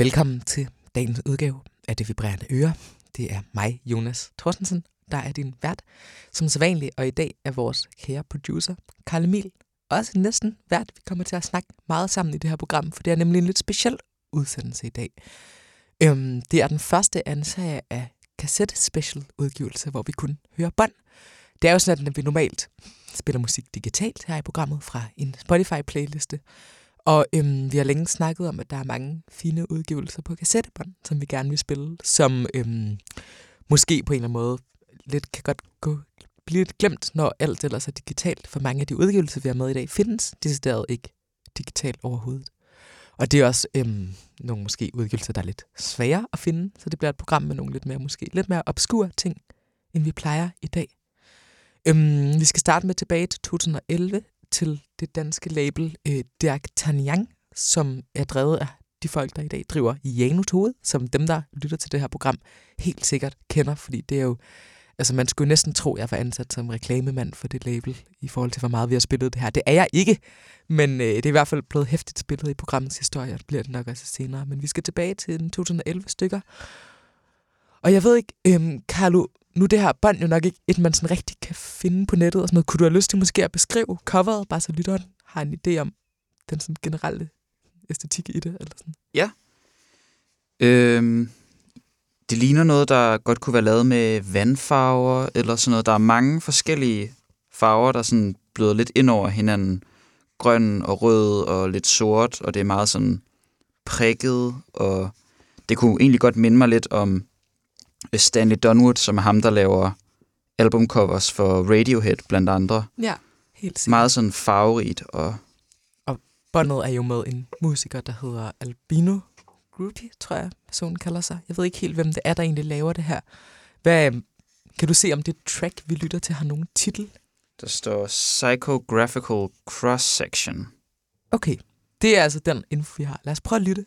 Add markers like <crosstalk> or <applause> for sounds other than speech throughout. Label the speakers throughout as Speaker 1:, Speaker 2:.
Speaker 1: Velkommen til dagens udgave af Det Vibrerende Øre. Det er mig, Jonas Thorstensen, der er din vært, som sædvanligt, og i dag er vores kære producer, Karl Emil, også næsten vært. Vi kommer til at snakke meget sammen i det her program, for det er nemlig en lidt speciel udsendelse i dag. Øhm, det er den første af en serie af kassette-special udgivelse, hvor vi kun hører bånd. Det er jo sådan, at vi normalt spiller musik digitalt her i programmet fra en Spotify-playliste. Og øhm, vi har længe snakket om, at der er mange fine udgivelser på kassettebånd, som vi gerne vil spille, som øhm, måske på en eller anden måde lidt kan godt gå, blive lidt glemt, når alt ellers er digitalt. For mange af de udgivelser, vi har med i dag, findes decideret ikke digitalt overhovedet. Og det er også øhm, nogle måske udgivelser, der er lidt svære at finde, så det bliver et program med nogle lidt mere, måske lidt mere obskure ting, end vi plejer i dag. Øhm, vi skal starte med tilbage til 2011 til det danske label øh, D'Artagnan, som er drevet af de folk, der i dag driver Janus Hoved, som dem, der lytter til det her program, helt sikkert kender, fordi det er jo, altså man skulle næsten tro, at jeg var ansat som reklamemand for det label, i forhold til, hvor meget vi har spillet det her. Det er jeg ikke, men øh, det er i hvert fald blevet hæftigt spillet i programmets historie, og det bliver det nok også senere. Men vi skal tilbage til den 2011 stykker. Og jeg ved ikke, øhm, Carlo, nu er det her bånd jo nok ikke et, man sådan rigtig kan finde på nettet og sådan noget. Kunne du have lyst til måske at beskrive coveret, bare så lytteren har en idé om den sådan generelle æstetik i det? Eller sådan?
Speaker 2: Ja. Øhm, det ligner noget, der godt kunne være lavet med vandfarver, eller sådan noget. Der er mange forskellige farver, der sådan bløder lidt ind over hinanden. Grøn og rød og lidt sort, og det er meget sådan prikket, og det kunne egentlig godt minde mig lidt om Stanley Dunwood, som er ham, der laver albumcovers for Radiohead blandt andre.
Speaker 1: Ja, helt sikkert.
Speaker 2: Meget sådan farverigt og...
Speaker 1: Og båndet er jo med en musiker, der hedder Albino Groupie, tror jeg personen kalder sig. Jeg ved ikke helt, hvem det er, der egentlig laver det her. Hvad, kan du se, om det track, vi lytter til, har nogen titel?
Speaker 2: Der står Psychographical Cross Section.
Speaker 1: Okay, det er altså den info, vi har. Lad os prøve at lytte.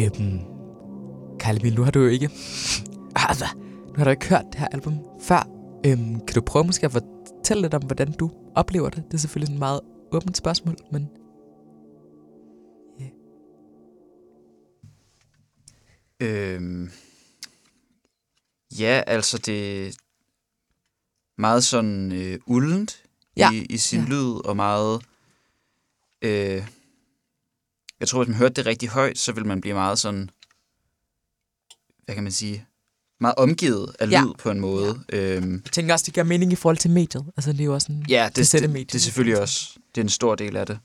Speaker 1: Øhm, Kalle nu har du jo ikke... <laughs> Altså, nu har du ikke hørt det her album før. Øhm, kan du prøve måske at fortælle lidt om, hvordan du oplever det? Det er selvfølgelig et meget åbent spørgsmål, men...
Speaker 2: Yeah. Øhm, ja, altså det er meget sådan øh, uldent ja. i, i sin ja. lyd, og meget... Øh, jeg tror, hvis man hørte det rigtig højt, så vil man blive meget sådan... Hvad kan man sige? meget omgivet af ja. lyd på en måde. Ja. Øhm,
Speaker 1: jeg tænker også, det gør mening i forhold til mediet. Altså, det er jo også en
Speaker 2: ja, det, det, det, det er selvfølgelig også det er en stor del af det.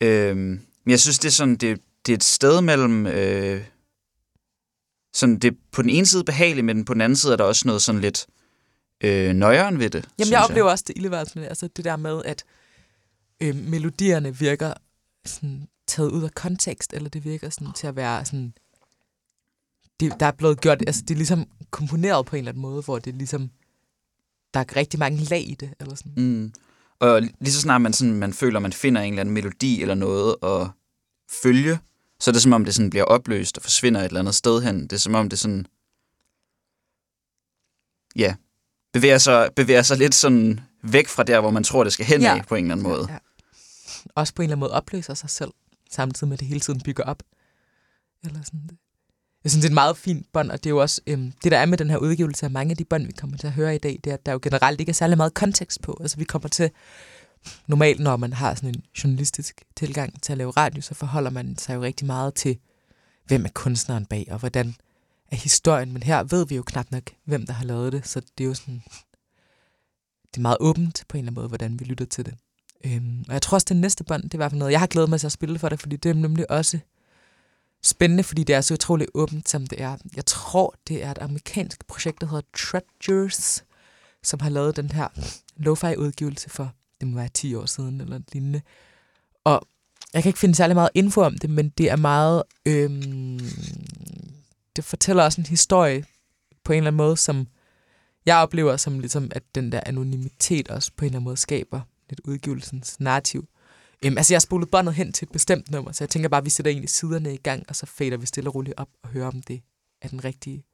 Speaker 2: Ja. Øhm, men jeg synes, det er sådan, det, det er et sted mellem... Øh, sådan, det er på den ene side behageligt, men på den anden side er der også noget sådan lidt øh, nøjeren ved det.
Speaker 1: Jamen, jeg oplever jeg. også det ildeværelsende, altså det der med, at øh, melodierne virker sådan taget ud af kontekst, eller det virker sådan til at være sådan det, der er blevet gjort, altså det er ligesom komponeret på en eller anden måde, hvor det er ligesom, der er rigtig mange lag i det, eller sådan.
Speaker 2: Mm. Og lige så snart man, sådan, man føler, man finder en eller anden melodi eller noget at følge, så er det som om, det sådan bliver opløst og forsvinder et eller andet sted hen. Det er som om, det sådan, ja, bevæger sig, bevæger sig lidt sådan væk fra der, hvor man tror, det skal hen ja. af på en eller anden måde. Ja, ja.
Speaker 1: Også på en eller anden måde opløser sig selv, samtidig med, at det hele tiden bygger op. Eller sådan. Jeg synes, det er et meget fint bånd, og det er jo også øhm, det, der er med den her udgivelse af mange af de bånd, vi kommer til at høre i dag, det er, at der jo generelt ikke er særlig meget kontekst på. Altså, vi kommer til, normalt når man har sådan en journalistisk tilgang til at lave radio, så forholder man sig jo rigtig meget til, hvem er kunstneren bag, og hvordan er historien. Men her ved vi jo knap nok, hvem der har lavet det, så det er jo sådan, det er meget åbent på en eller anden måde, hvordan vi lytter til det. Øhm, og jeg tror også, det næste bånd, det er i hvert fald noget, jeg har glædet mig til at spille for det, fordi det er nemlig også spændende, fordi det er så utroligt åbent, som det er. Jeg tror, det er et amerikansk projekt, der hedder Treasures, som har lavet den her lo-fi-udgivelse for, det må være 10 år siden eller lignende. Og jeg kan ikke finde særlig meget info om det, men det er meget... Øhm, det fortæller også en historie på en eller anden måde, som jeg oplever som ligesom, at den der anonymitet også på en eller anden måde skaber lidt udgivelsens narrativ. Øhm, altså, jeg har spolet båndet hen til et bestemt nummer, så jeg tænker bare, at vi sætter egentlig siderne i gang, og så fader vi stille og roligt op og hører, om det er den rigtige.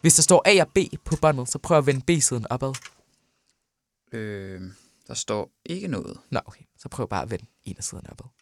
Speaker 1: Hvis der står A og B på båndet, så prøv at vende B-siden opad.
Speaker 2: Øh, der står ikke noget.
Speaker 1: Nå, okay. Så prøv bare at vende en af siderne opad.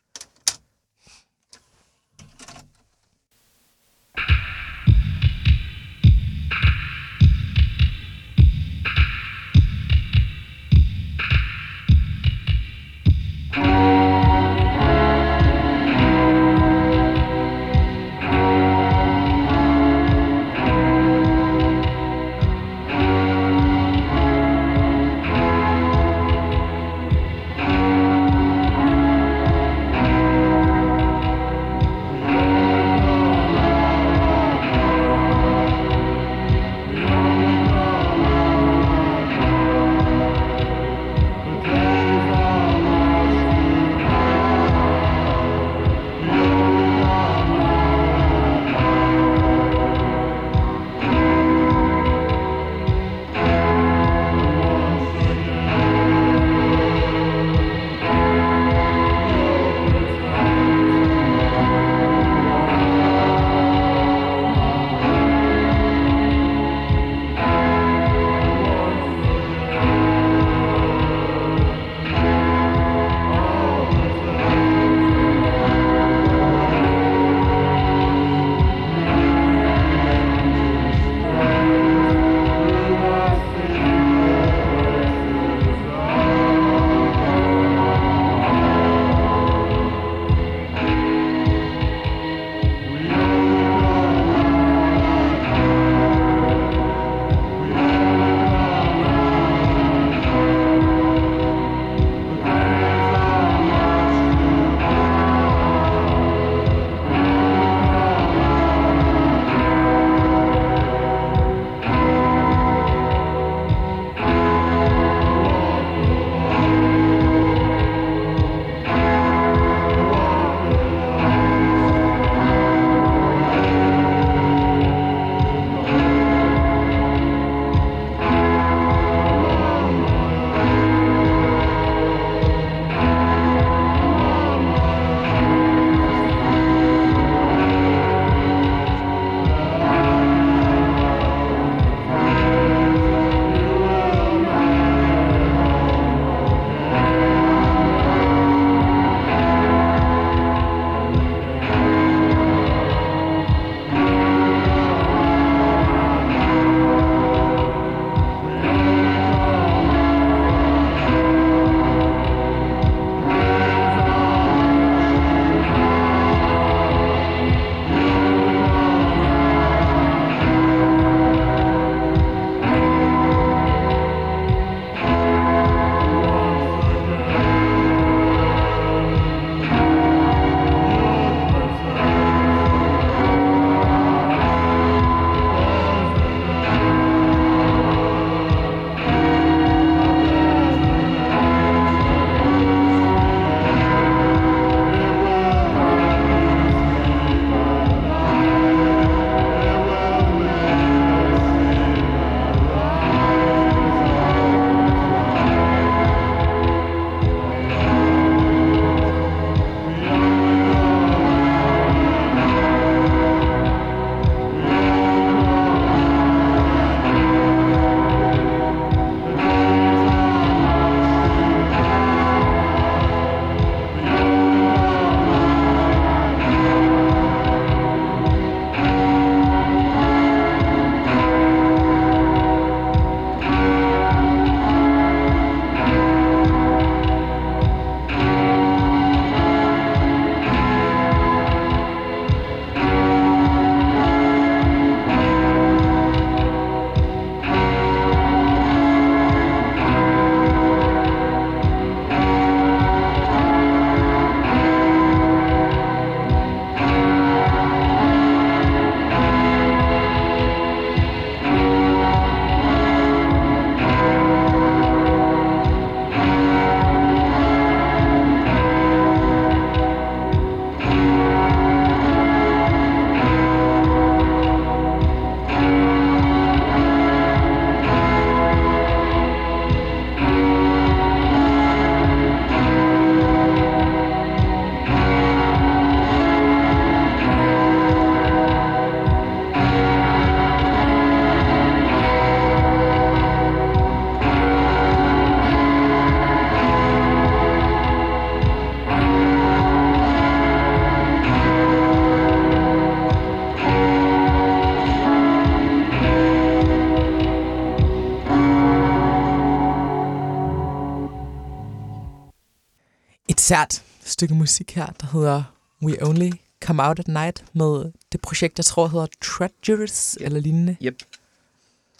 Speaker 1: Sært stykke musik her, der hedder We Only Come Out at Night med det projekt, jeg tror hedder Treacherous yep. eller lignende.
Speaker 2: Yep.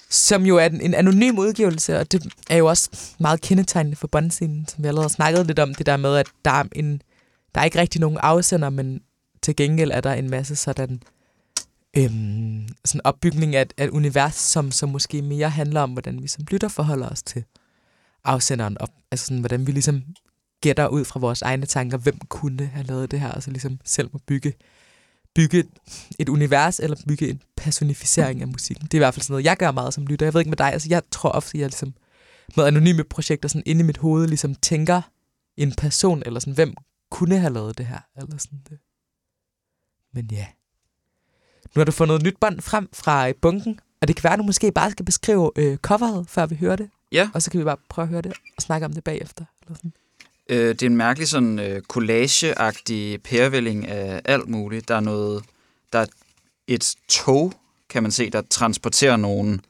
Speaker 1: Som jo er en, en anonym udgivelse, og det er jo også meget kendetegnende for båndscenen, som vi allerede har snakket lidt om, det der med, at der er, en, der er ikke rigtig nogen afsender, men til gengæld er der en masse sådan, øhm, sådan opbygning af, af et univers, som, som måske mere handler om, hvordan vi som lytter forholder os til afsenderen, og altså sådan, hvordan vi ligesom gætter ud fra vores egne tanker, hvem kunne have lavet det her, og så ligesom selv må bygge, bygge et univers, eller bygge en personificering af musikken. Det er i hvert fald sådan noget, jeg gør meget som lytter. Jeg ved ikke med dig, altså jeg tror ofte, jeg ligesom med anonyme projekter sådan inde i mit hoved ligesom tænker en person, eller sådan, hvem kunne have lavet det her, eller sådan det. Men ja. Nu har du fundet et nyt bånd frem fra øh, bunken, og det kan være, at du måske bare skal beskrive øh, coveret, før vi hører det.
Speaker 2: Ja.
Speaker 1: Og så kan vi bare prøve at høre det og snakke om det bagefter. Eller sådan.
Speaker 2: Øh, det er en mærkelig sådan øh, collage-agtig pærevælling af alt muligt. Der er noget, der er et tog, kan man se, der transporterer nogle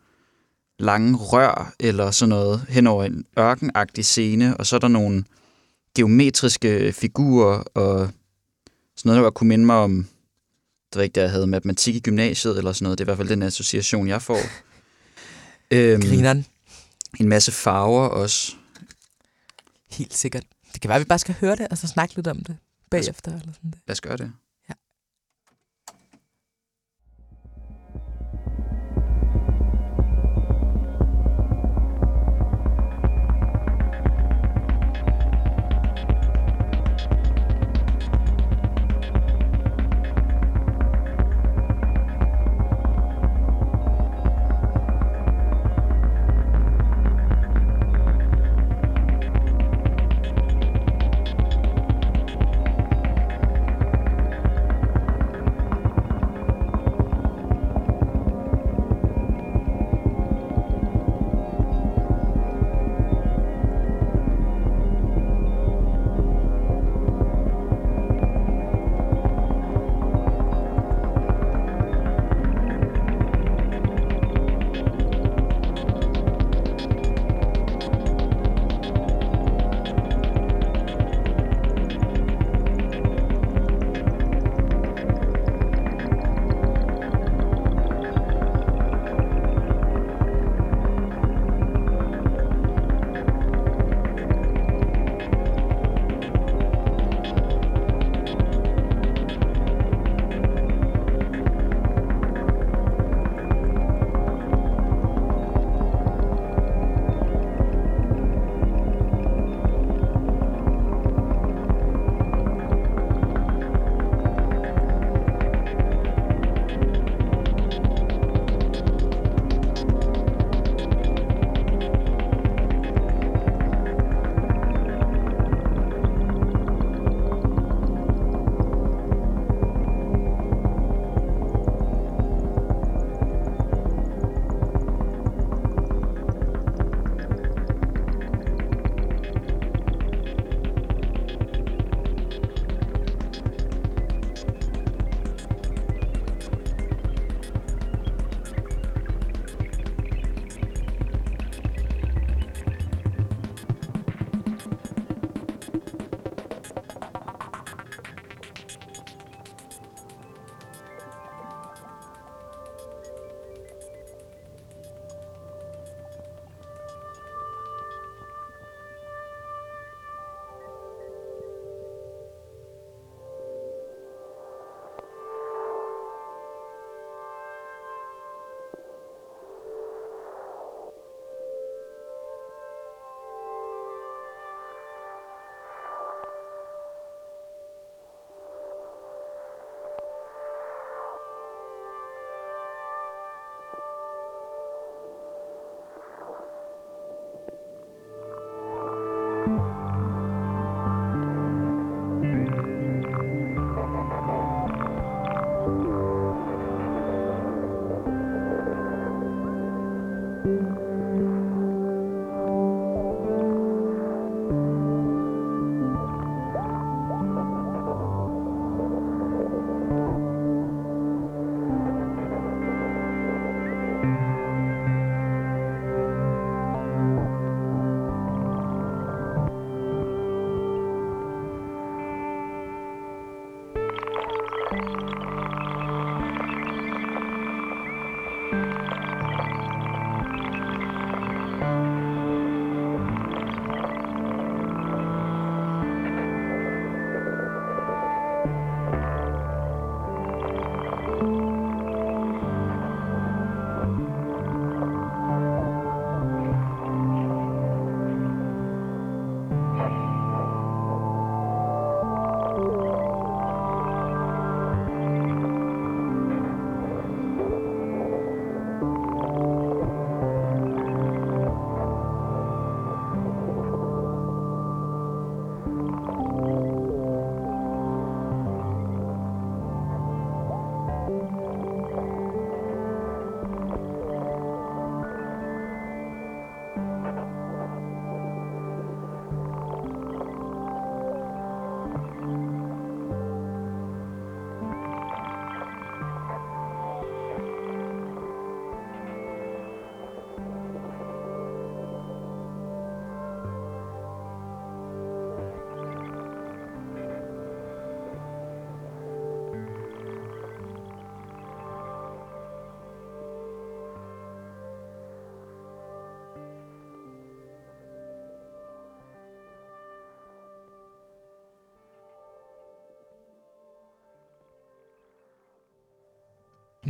Speaker 2: lange rør eller sådan noget hen over en ørkenagtig scene, og så er der nogle geometriske figurer og sådan noget, der kunne minde mig om, det var ikke, da jeg havde matematik i gymnasiet eller sådan noget. Det er i hvert fald den association, jeg får.
Speaker 1: Øhm, Grineren.
Speaker 2: En masse farver også.
Speaker 1: Helt sikkert. Det kan være, at vi bare skal høre det, og så snakke lidt om det bagefter. Eller sådan det.
Speaker 2: Lad os gøre det.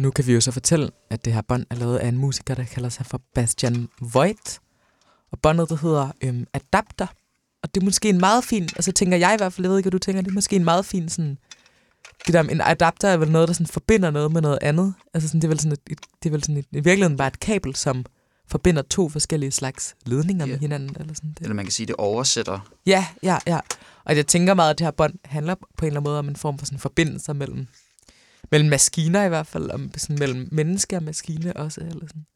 Speaker 1: Nu kan vi jo så fortælle, at det her bånd er lavet af en musiker, der kalder sig for Bastian Voigt. Og båndet, der hedder øhm, Adapter. Og det er måske en meget fin, altså tænker jeg i hvert fald, jeg ved ikke, hvad du tænker, det er måske en meget fin sådan, det der, en adapter er vel noget, der sådan forbinder noget med noget andet. Altså sådan, det er vel sådan, et, et, det er vel sådan et, i virkeligheden bare et kabel, som forbinder to forskellige slags ledninger
Speaker 2: Ja.
Speaker 1: med hinanden. Eller sådan det.
Speaker 2: Eller man kan sige, det oversætter.
Speaker 1: Ja, ja, ja. Og jeg tænker meget, at det her bånd handler på en eller anden måde om en form for sådan forbindelse mellem, mellem maskiner i hvert fald, om sådan mellem menneske og maskine også, eller sådan.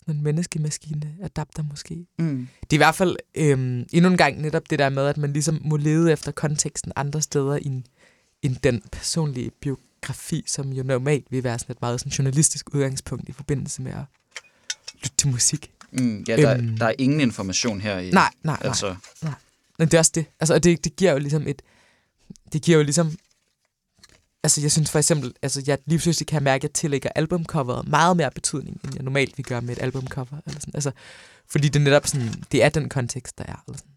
Speaker 1: Sådan en menneskemaskine adapter måske.
Speaker 2: Mm.
Speaker 1: Det er i hvert fald øhm, endnu en gang netop det der med, at man ligesom må lede efter konteksten andre steder end, end den personlige biografi, som jo normalt vil være sådan et meget sådan journalistisk udgangspunkt i forbindelse med at lytte til musik.
Speaker 2: Mm. Ja, der,
Speaker 1: Øhm.
Speaker 2: der er ingen information her i.
Speaker 1: Nej, nej, nej.
Speaker 2: Altså,
Speaker 1: Men det er også det. Altså, og det, det giver jo ligesom et... Det giver jo ligesom... Altså, jeg synes for eksempel, altså, jeg lige pludselig kan mærke, at jeg tillægger albumcoveret meget mere betydning, end jeg normalt vil gøre med et albumcover. Eller sådan. Altså, fordi det netop sådan, det er den kontekst, der er. Eller sådan.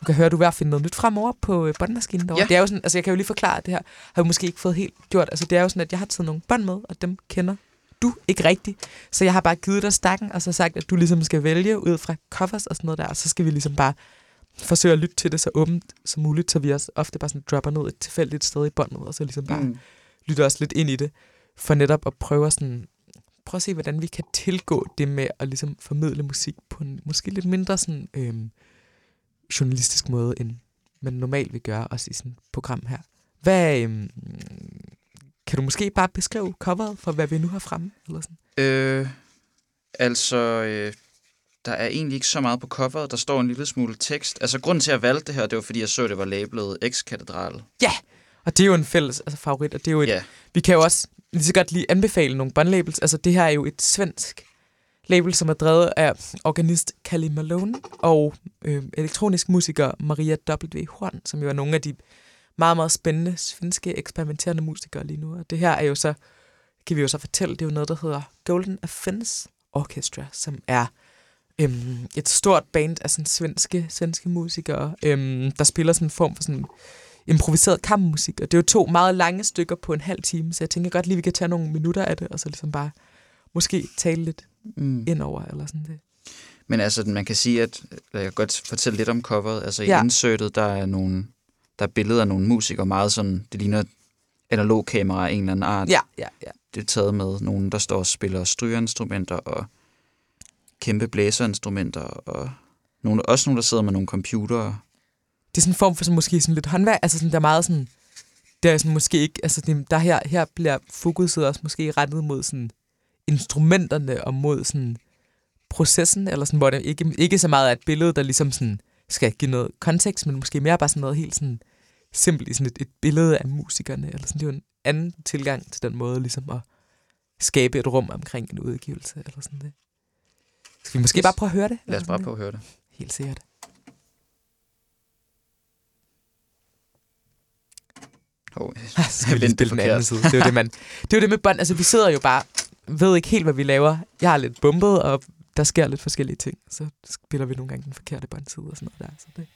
Speaker 1: Du kan høre, at du er ved at finde noget nyt fremover på øh, båndmaskinen derovre.
Speaker 2: Ja.
Speaker 1: Det er jo sådan, altså jeg kan jo lige forklare at det her, har vi måske ikke fået helt gjort. Altså det er jo sådan, at jeg har taget nogle bånd med, og dem kender du ikke rigtigt. Så jeg har bare givet dig stakken, og så sagt, at du ligesom skal vælge ud fra covers og sådan noget der, og så skal vi ligesom bare forsøge at lytte til det så åbent som muligt, så vi også ofte bare sådan dropper ned et tilfældigt sted i båndet, og så ligesom bare mm. lytter os lidt ind i det, for netop at prøve at sådan, prøve at se, hvordan vi kan tilgå det med at ligesom formidle musik på en måske lidt mindre sådan, øhm, journalistisk måde, end man normalt vil gøre også i sådan et program her. Hvad, øhm, kan du måske bare beskrive coveret for, hvad vi nu har fremme? Eller sådan?
Speaker 2: Øh, altså, øh, der er egentlig ikke så meget på coveret. Der står en lille smule tekst. Altså, grunden til, at jeg valgte det her, det var, fordi jeg så, at det var labelet X-katedral.
Speaker 1: Og det er jo en fælles altså, favorit, og det er jo et,
Speaker 2: Ja,
Speaker 1: Vi kan jo også lige så godt lige anbefale nogle båndlabels. Altså, det her er jo et svensk label, som er drevet af organist Callie Malone og øh, elektronisk musiker Maria W. Horn, som jo er nogle af de meget, meget spændende svenske eksperimenterende musikere lige nu. Og det her er jo så, kan vi jo så fortælle, det er jo noget, der hedder Golden Offense Orchestra, som er øhm, et stort band af sådan svenske, svenske musikere, øhm, der spiller sådan en form for sådan improviseret kampmusik, og det er jo to meget lange stykker på en halv time, så jeg tænker godt lige, vi kan tage nogle minutter af det, og så ligesom bare måske tale lidt
Speaker 2: mm.
Speaker 1: ind over, eller sådan det.
Speaker 2: Men altså, man kan sige, at jeg kan godt fortælle lidt om coveret. Altså, i
Speaker 1: Ja.
Speaker 2: ja. insertet, der er nogle der er billeder af nogle musikere, meget sådan, det ligner analog kamera af en eller anden art.
Speaker 1: Ja, ja, ja.
Speaker 2: Det er taget med nogen, der står og spiller strygerinstrumenter og kæmpe blæserinstrumenter, og nogle, også nogle, der sidder med nogle computere.
Speaker 1: Det er sådan en form for sådan, måske sådan lidt håndværk, altså sådan, der er meget sådan, der er sådan måske ikke, altså det, der her, her bliver fokuset også måske rettet mod sådan instrumenterne og mod sådan processen, eller sådan, hvor det ikke, ikke så meget er et billede, der ligesom sådan skal give noget kontekst, men måske mere bare sådan noget helt sådan simpelt i sådan et, et billede af musikerne, eller sådan, det er jo en anden tilgang til den måde, ligesom at skabe et rum omkring en udgivelse, eller sådan det. Skal vi måske
Speaker 2: Yes.
Speaker 1: bare prøve at høre det?
Speaker 2: Lad os bare prøve at høre det.
Speaker 1: Helt sikkert.
Speaker 2: Hov, <laughs>
Speaker 1: Så skal vi lige spille den anden side. Det er jo det, man... <laughs> Det er jo det med bånd. Altså, vi sidder jo bare... Ved ikke helt, hvad vi laver. Jeg er lidt bumpet, og der sker lidt forskellige ting. Så spiller vi nogle gange den forkerte båndside og sådan noget der. Så det...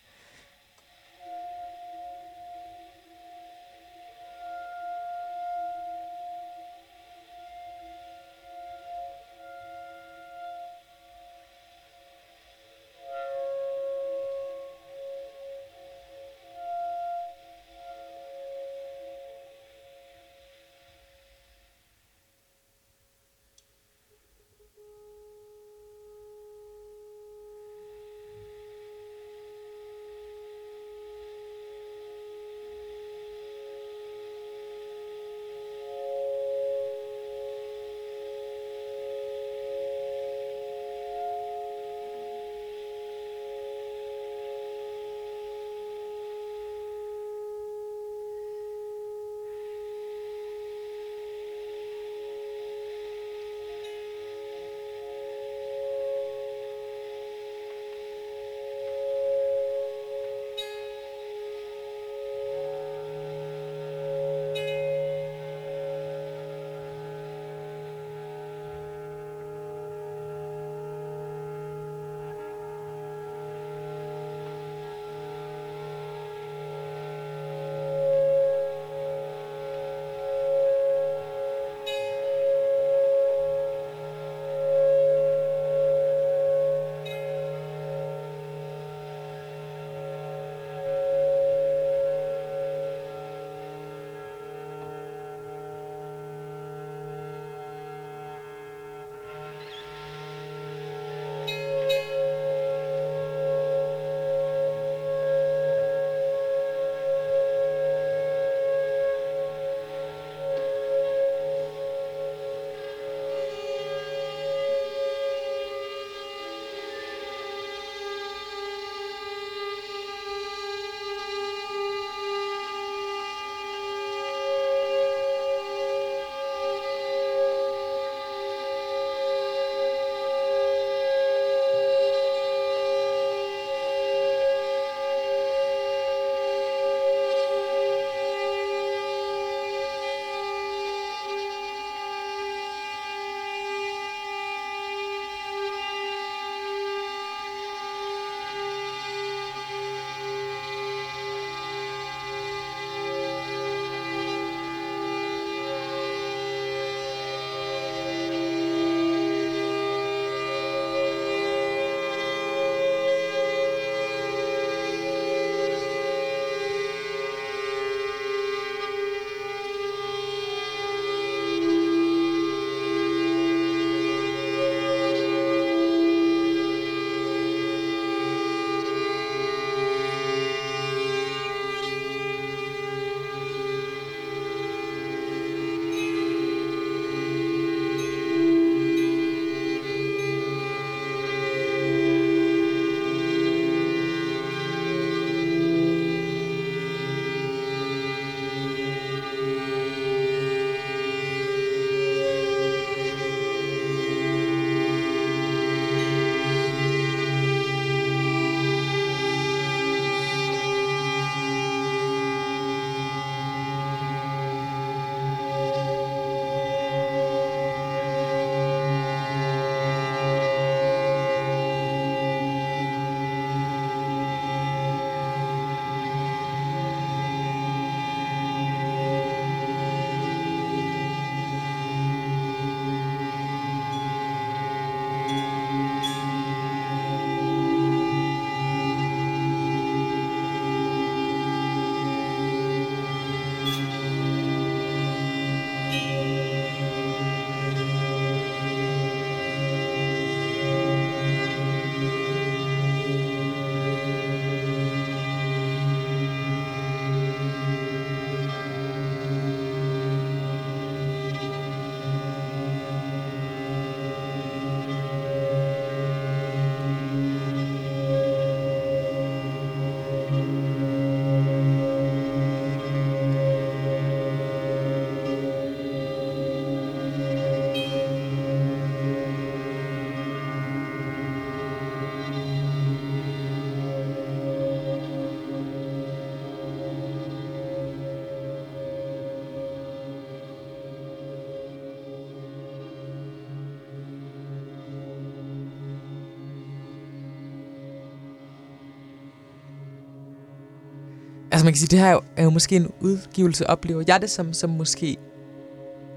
Speaker 1: man kan sige, det her er jo, er jo måske en udgivelse, oplever jeg det som, som måske...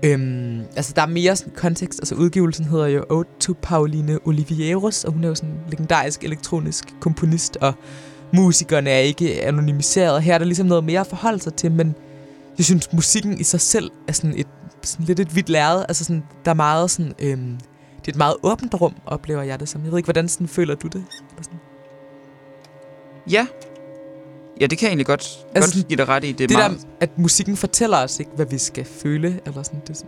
Speaker 1: Øhm, altså, der er mere sådan kontekst. Altså, udgivelsen hedder jo Ode to Pauline Olivieros, og hun er jo sådan en legendarisk elektronisk komponist, og musikerne er ikke anonymiseret. Her er der ligesom noget mere at forholde sig til, men jeg synes, musikken i sig selv er sådan et sådan lidt et vidt lærred. Altså sådan, der er meget sådan, øhm, det er et meget åbent rum, oplever jeg det som. Jeg ved ikke, hvordan sådan føler du det? Eller sådan.
Speaker 2: Ja. Ja, det kan jeg egentlig godt, altså, godt give dig ret i. Det, er
Speaker 1: det
Speaker 2: meget...
Speaker 1: der, at musikken fortæller os ikke, hvad vi skal føle, eller sådan. Det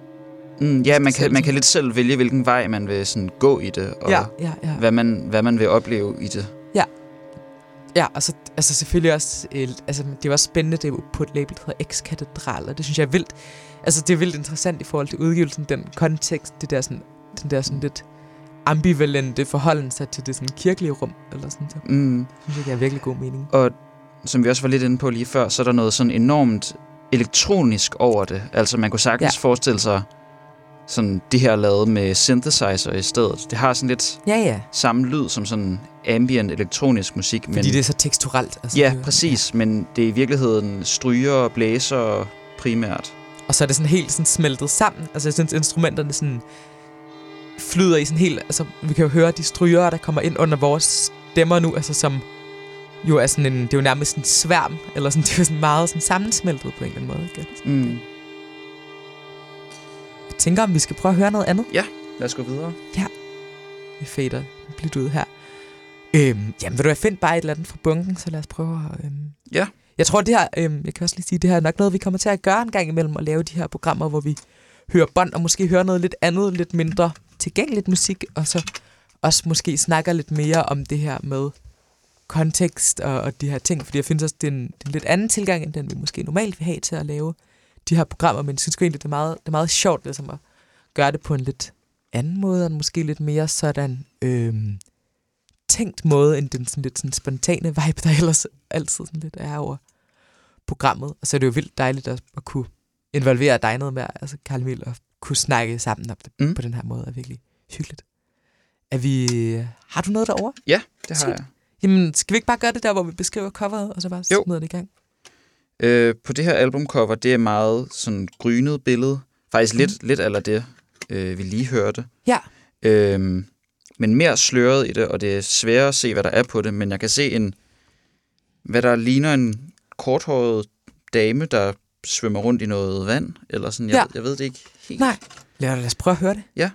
Speaker 2: Mm, ja, man kan, man kan lidt selv vælge, hvilken vej man vil sådan gå i det, og
Speaker 1: ja, ja, ja.
Speaker 2: Hvad, man, hvad man vil opleve i det.
Speaker 1: Ja, ja altså, altså selvfølgelig også, øh, altså, det også spændende, det jo på et label, der hedder X-Katedral, og det synes jeg er vildt. Altså, det er vildt interessant i forhold til udgivelsen, den kontekst, det der sådan, den der sådan lidt ambivalente forholden sig til det sådan kirkelige rum, eller sådan så.
Speaker 2: Mm.
Speaker 1: synes jeg, det er virkelig god mening.
Speaker 2: Og som vi også var lidt inde på lige før, så er der noget sådan enormt elektronisk over det. Altså man kunne sagtens ja. forestille sig sådan det her lavet med synthesizer i stedet. Det har sådan lidt
Speaker 1: ja, ja.
Speaker 2: samme lyd som sådan ambient elektronisk musik.
Speaker 1: Fordi men, det er så teksturelt.
Speaker 2: Altså, ja, det, præcis. Ja. Men det er i virkeligheden stryger og blæser primært.
Speaker 1: Og så er det sådan helt sådan smeltet sammen. Altså jeg synes instrumenterne sådan flyder i sådan helt... Altså vi kan jo høre de stryger, der kommer ind under vores stemmer nu, altså som jo er sådan en... Det er jo nærmest en sværm, eller sådan, <laughs> det er sådan meget sådan sammensmeltet på en eller anden måde. Ikke?
Speaker 2: Mm.
Speaker 1: Jeg tænker, om vi skal prøve at høre noget andet.
Speaker 2: Ja, lad os gå videre.
Speaker 1: Ja, vi fader lidt ud her. Øhm, jamen, vil du have find bare et eller andet fra bunken, så lad os prøve at... Øhm,
Speaker 2: ja.
Speaker 1: Jeg tror, det her, øhm, jeg kan også lige sige, det her er nok noget, vi kommer til at gøre en gang imellem, at lave de her programmer, hvor vi hører bånd, og måske hører noget lidt andet, lidt mindre tilgængeligt musik, og så også måske snakker lidt mere om det her med kontekst og, og de her ting, fordi jeg synes også, det er, en, det er en lidt anden tilgang, end den vi måske normalt vil have til at lave de her programmer, men jeg synes egentlig, det er meget, det er meget sjovt ligesom at gøre det på en lidt anden måde, og måske lidt mere sådan øhm, tænkt måde, end den sådan lidt sådan spontane vibe, der ellers altid sådan lidt er over programmet. Og så er det jo vildt dejligt at, at kunne involvere dig noget mere, altså Karl Emil, og kunne snakke sammen om det mm. på den her måde, er virkelig hyggeligt. Er vi... Har du noget derovre?
Speaker 2: Ja, det har jeg.
Speaker 1: Jamen, skal vi ikke bare gøre det der, hvor vi beskriver coveret, og så bare smider det i gang?
Speaker 2: Øh, på det her albumcover, det er meget sådan grynet billede. Faktisk mm. lidt, lidt eller det, øh, vi lige hørte.
Speaker 1: Ja.
Speaker 2: Øh, men mere sløret i det, og det er sværere at se, hvad der er på det. Men jeg kan se en, hvad der ligner en korthåret dame, der svømmer rundt i noget vand, eller sådan. Jeg,
Speaker 1: ja.
Speaker 2: ved, jeg ved det ikke helt.
Speaker 1: Nej. Lad os prøve at høre det.
Speaker 2: Ja.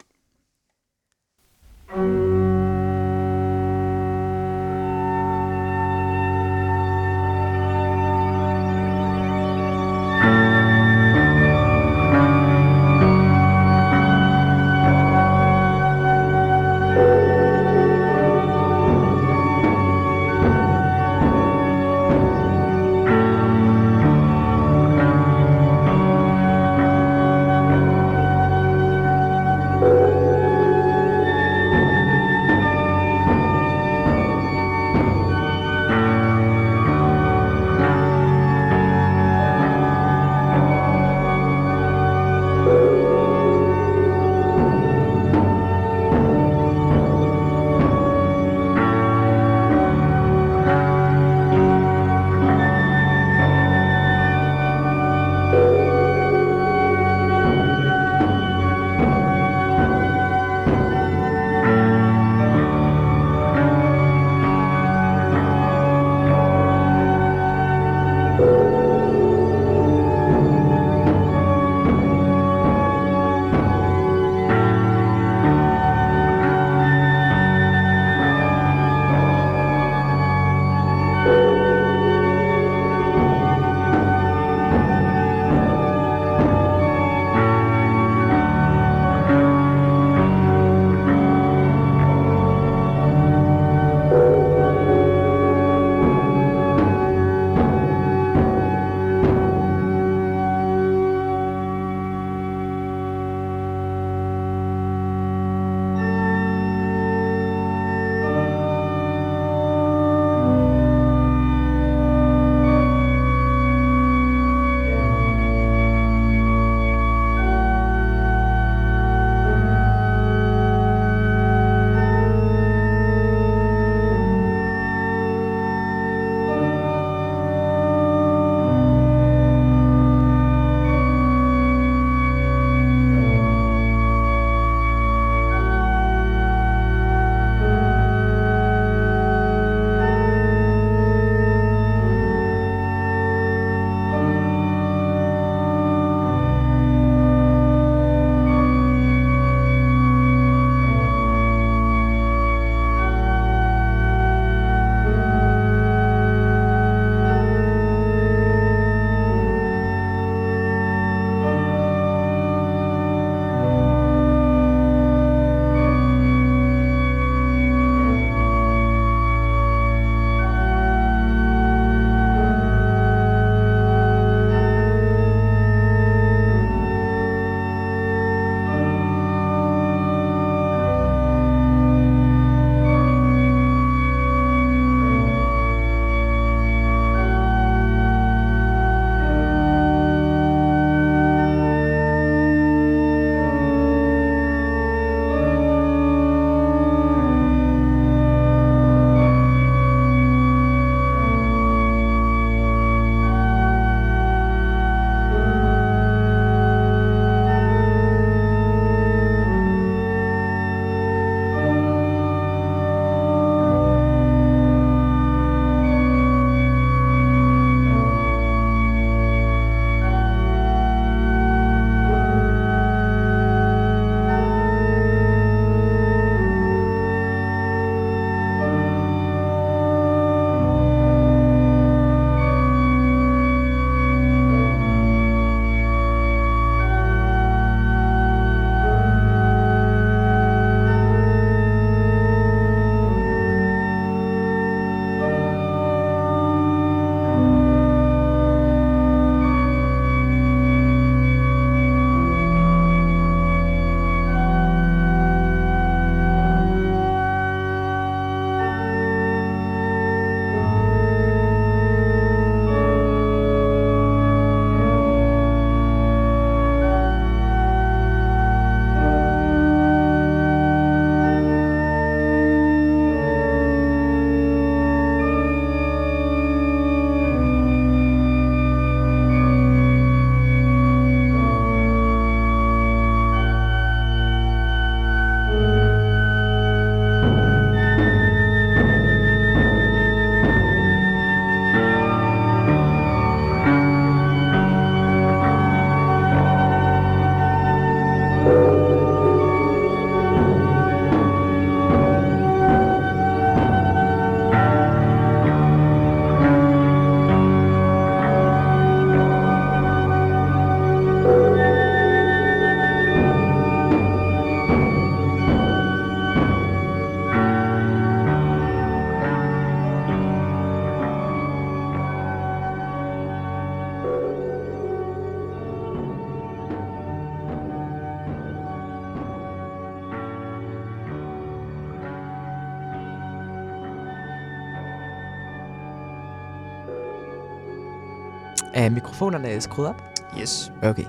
Speaker 1: Er mikrofonerne skruet op?
Speaker 2: Yes.
Speaker 1: Okay.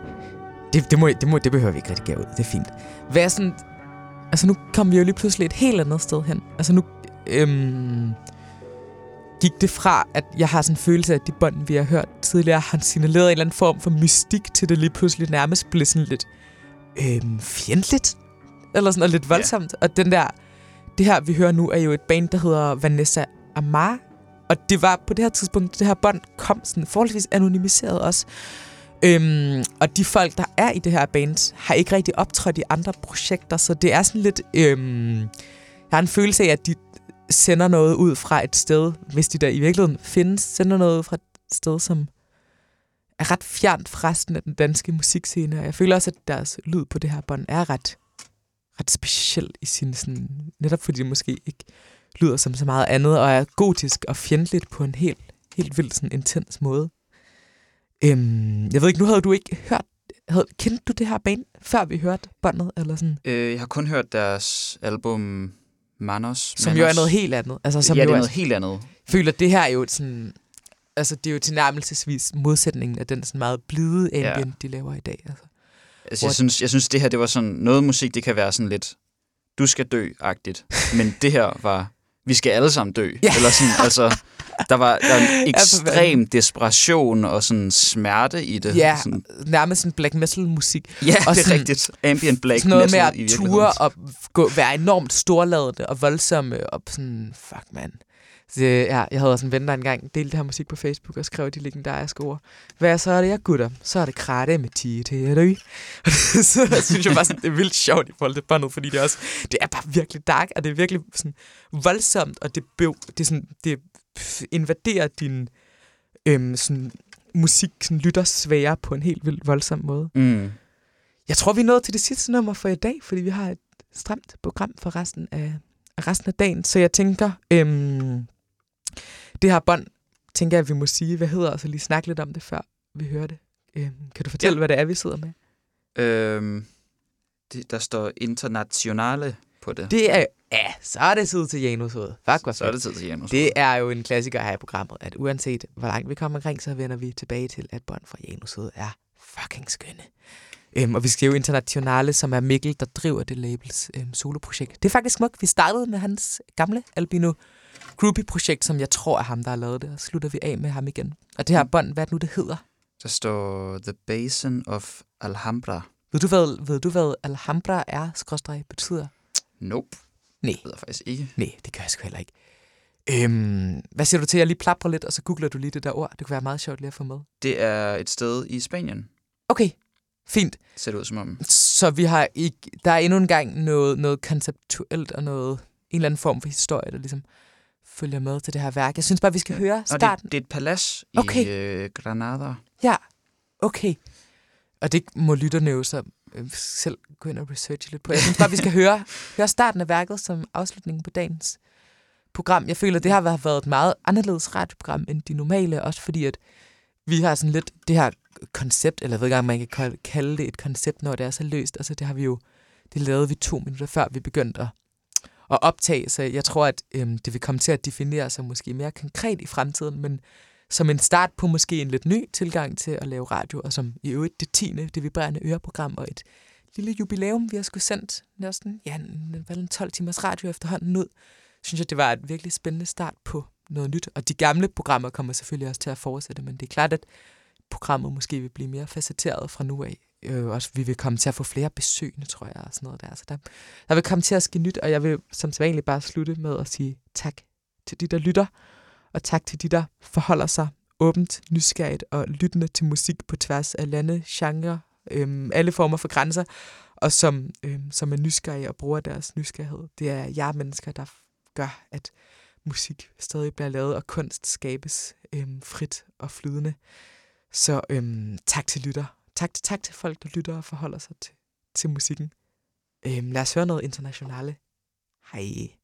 Speaker 1: Det, det, må, det, må, det behøver vi ikke rigtig ud. Det er fint. Hvad er sådan... Altså, nu kom vi jo lige pludselig et helt andet sted hen. Altså, nu øhm, gik det fra, at jeg har sådan en følelse af, at de bånd, vi har hørt tidligere, har signaleret en eller anden form for mystik, til det lige pludselig nærmest blev sådan lidt øhm, fjendtligt. Eller sådan noget lidt voldsomt. Yeah. Og den der... Det her, vi hører nu, er jo et band, der hedder Vanessa Amar. Og det var på det her tidspunkt, det her bånd kom sådan forholdsvis anonymiseret også. Øhm, og de folk, der er i det her band, har ikke rigtig optrådt i andre projekter, så det er sådan lidt... Øhm, jeg har en følelse af, at de sender noget ud fra et sted, hvis de der i virkeligheden findes, sender noget ud fra et sted, som er ret fjernt fra resten af den danske musikscene. Og jeg føler også, at deres lyd på det her bånd er ret, ret speciel i sin sådan... Netop fordi det måske ikke lyder som så meget andet, og er gotisk og fjendtligt på en helt, helt vildt sådan intens måde. Øhm, jeg ved ikke, nu havde du ikke hørt, havde, kendte du det her band, før vi hørte båndet, eller sådan?
Speaker 2: Øh, jeg har kun hørt deres album Manos.
Speaker 1: Som
Speaker 2: Manos.
Speaker 1: jo er noget helt andet. Altså, som
Speaker 2: ja, det
Speaker 1: jo
Speaker 2: er noget helt andet.
Speaker 1: Føler, at det her er jo sådan... Altså, det er jo tilnærmelsesvis modsætningen af den sådan meget blide ambient, ja. de laver i dag. Altså.
Speaker 2: Altså, jeg, synes, jeg synes, det her, det var sådan... Noget musik, det kan være sådan lidt... Du skal dø-agtigt. Men det her var... Vi skal alle sammen dø.
Speaker 1: Ja.
Speaker 2: Eller sådan, <laughs> altså... Der var, der var en ekstrem desperation og sådan smerte i det.
Speaker 1: Ja,
Speaker 2: Sådan,
Speaker 1: nærmest sådan black metal musik.
Speaker 2: ja
Speaker 1: og
Speaker 2: det er
Speaker 1: sådan-
Speaker 2: rigtigt. Ambient black
Speaker 1: sådan noget
Speaker 2: metal
Speaker 1: med at ture og gå, være enormt storladende og voldsomme og sådan, fuck man. Så, ja, jeg havde også en ven, der engang delte det her musik på Facebook og skrev de legendariske ord. Hvad så er det, jeg gutter? Så er det kratte med <laughs> dø. så synes jeg bare, sådan, det er vildt sjovt i forhold til båndet, fordi det også, det er bare virkelig dark, og det er virkelig sådan voldsomt, og det, bøv, det, sådan, det invaderer din øhm, sådan, musik, sådan, lyttersfære på en helt vildt voldsom måde.
Speaker 2: Mm.
Speaker 1: Jeg tror, vi er nået til det sidste nummer for i dag, fordi vi har et stramt program for resten af, af resten af dagen. Så jeg tænker, øhm, det her bånd, tænker jeg, at vi må sige, hvad hedder, og så lige snakke lidt om det, før vi hører det. Øhm, kan du fortælle, ja. Hvad det er, vi sidder med?
Speaker 2: Øhm, det, der står internationale på det.
Speaker 1: Det er, ja, så er det tid til Janus hoved. Fuck, hvor
Speaker 2: Så er det tid til Janus.
Speaker 1: Det er jo en klassiker her i programmet, at uanset hvor langt vi kommer omkring, så vender vi tilbage til, at bånd fra Janus hoved er fucking skønne. Øhm, og vi skal jo Internationale, som er Mikkel, der driver det labels øhm, soloprojekt. Det er faktisk smukt. Vi startede med hans gamle Albino Groupie-projekt, som jeg tror er ham, der har lavet det, og slutter vi af med ham igen. Og det her bånd, hvad det nu, det hedder?
Speaker 2: Der står The Basin of Alhambra.
Speaker 1: Ved du, hvad, ved du, hvad Alhambra er, skråstreg, betyder?
Speaker 2: Nope.
Speaker 1: Nej.
Speaker 2: Det ved jeg faktisk ikke.
Speaker 1: Nej, det gør jeg sgu heller ikke. Øhm, hvad siger du til, at jeg lige plapper lidt, og så googler du lige det der ord? Det kunne være meget sjovt lige at få med.
Speaker 2: Det er et sted i Spanien,
Speaker 1: Okay, fint.
Speaker 2: ser det ud som om.
Speaker 1: Så vi har ikke, der er endnu en gang noget, noget konceptuelt og noget, en eller anden form for historie, der ligesom følger med til det her værk. Jeg synes bare, vi skal høre starten.
Speaker 2: det, det er et palads
Speaker 1: Okay.
Speaker 2: i øh, Granada.
Speaker 1: Ja, okay. Og det må lytterne jo så øh, selv gå ind og researche lidt på. Jeg synes bare, vi skal høre, <laughs> høre starten af værket som afslutningen på dagens program. Jeg føler, det har været- et meget anderledes radioprogram end de normale, også fordi at vi har sådan lidt det her koncept, eller jeg ved ikke, om man kan kal- kalde det et koncept, når det er så løst. Altså det har vi jo, det lavede vi to minutter før vi begyndte at, at optage, så jeg tror, at øhm, det vil komme til at definere sig måske mere konkret i fremtiden, men som en start på måske en lidt ny tilgang til at lave radio, og som i øvrigt det 10. det vibrerende øreprogram, og et lille jubilæum, vi har skulle sendt næsten, ja, en, en 12 timers radio efterhånden ud, synes jeg, det var et virkelig spændende start på noget nyt. Og de gamle programmer kommer selvfølgelig også til at fortsætte, men det er klart, at programmet måske vil blive mere facetteret fra nu af. Øh, også vi vil komme til at få flere besøgende, tror jeg, og sådan noget der. Så der, der vil komme til at ske nyt, og jeg vil som sædvanligt bare slutte med at sige tak til de, der lytter, og tak til de, der forholder sig åbent, nysgerrigt og lyttende til musik på tværs af lande, genre, øhm, alle former for grænser, og som, øhm, som er nysgerrige og bruger deres nysgerrighed. Det er jer mennesker, der gør, at musik stadig bliver lavet, og kunst skabes øhm, frit og flydende. Så øhm, tak til lytter. Tak, tak til folk, der lytter og forholder sig til, til musikken. Øhm, lad os høre noget internationale. Hej.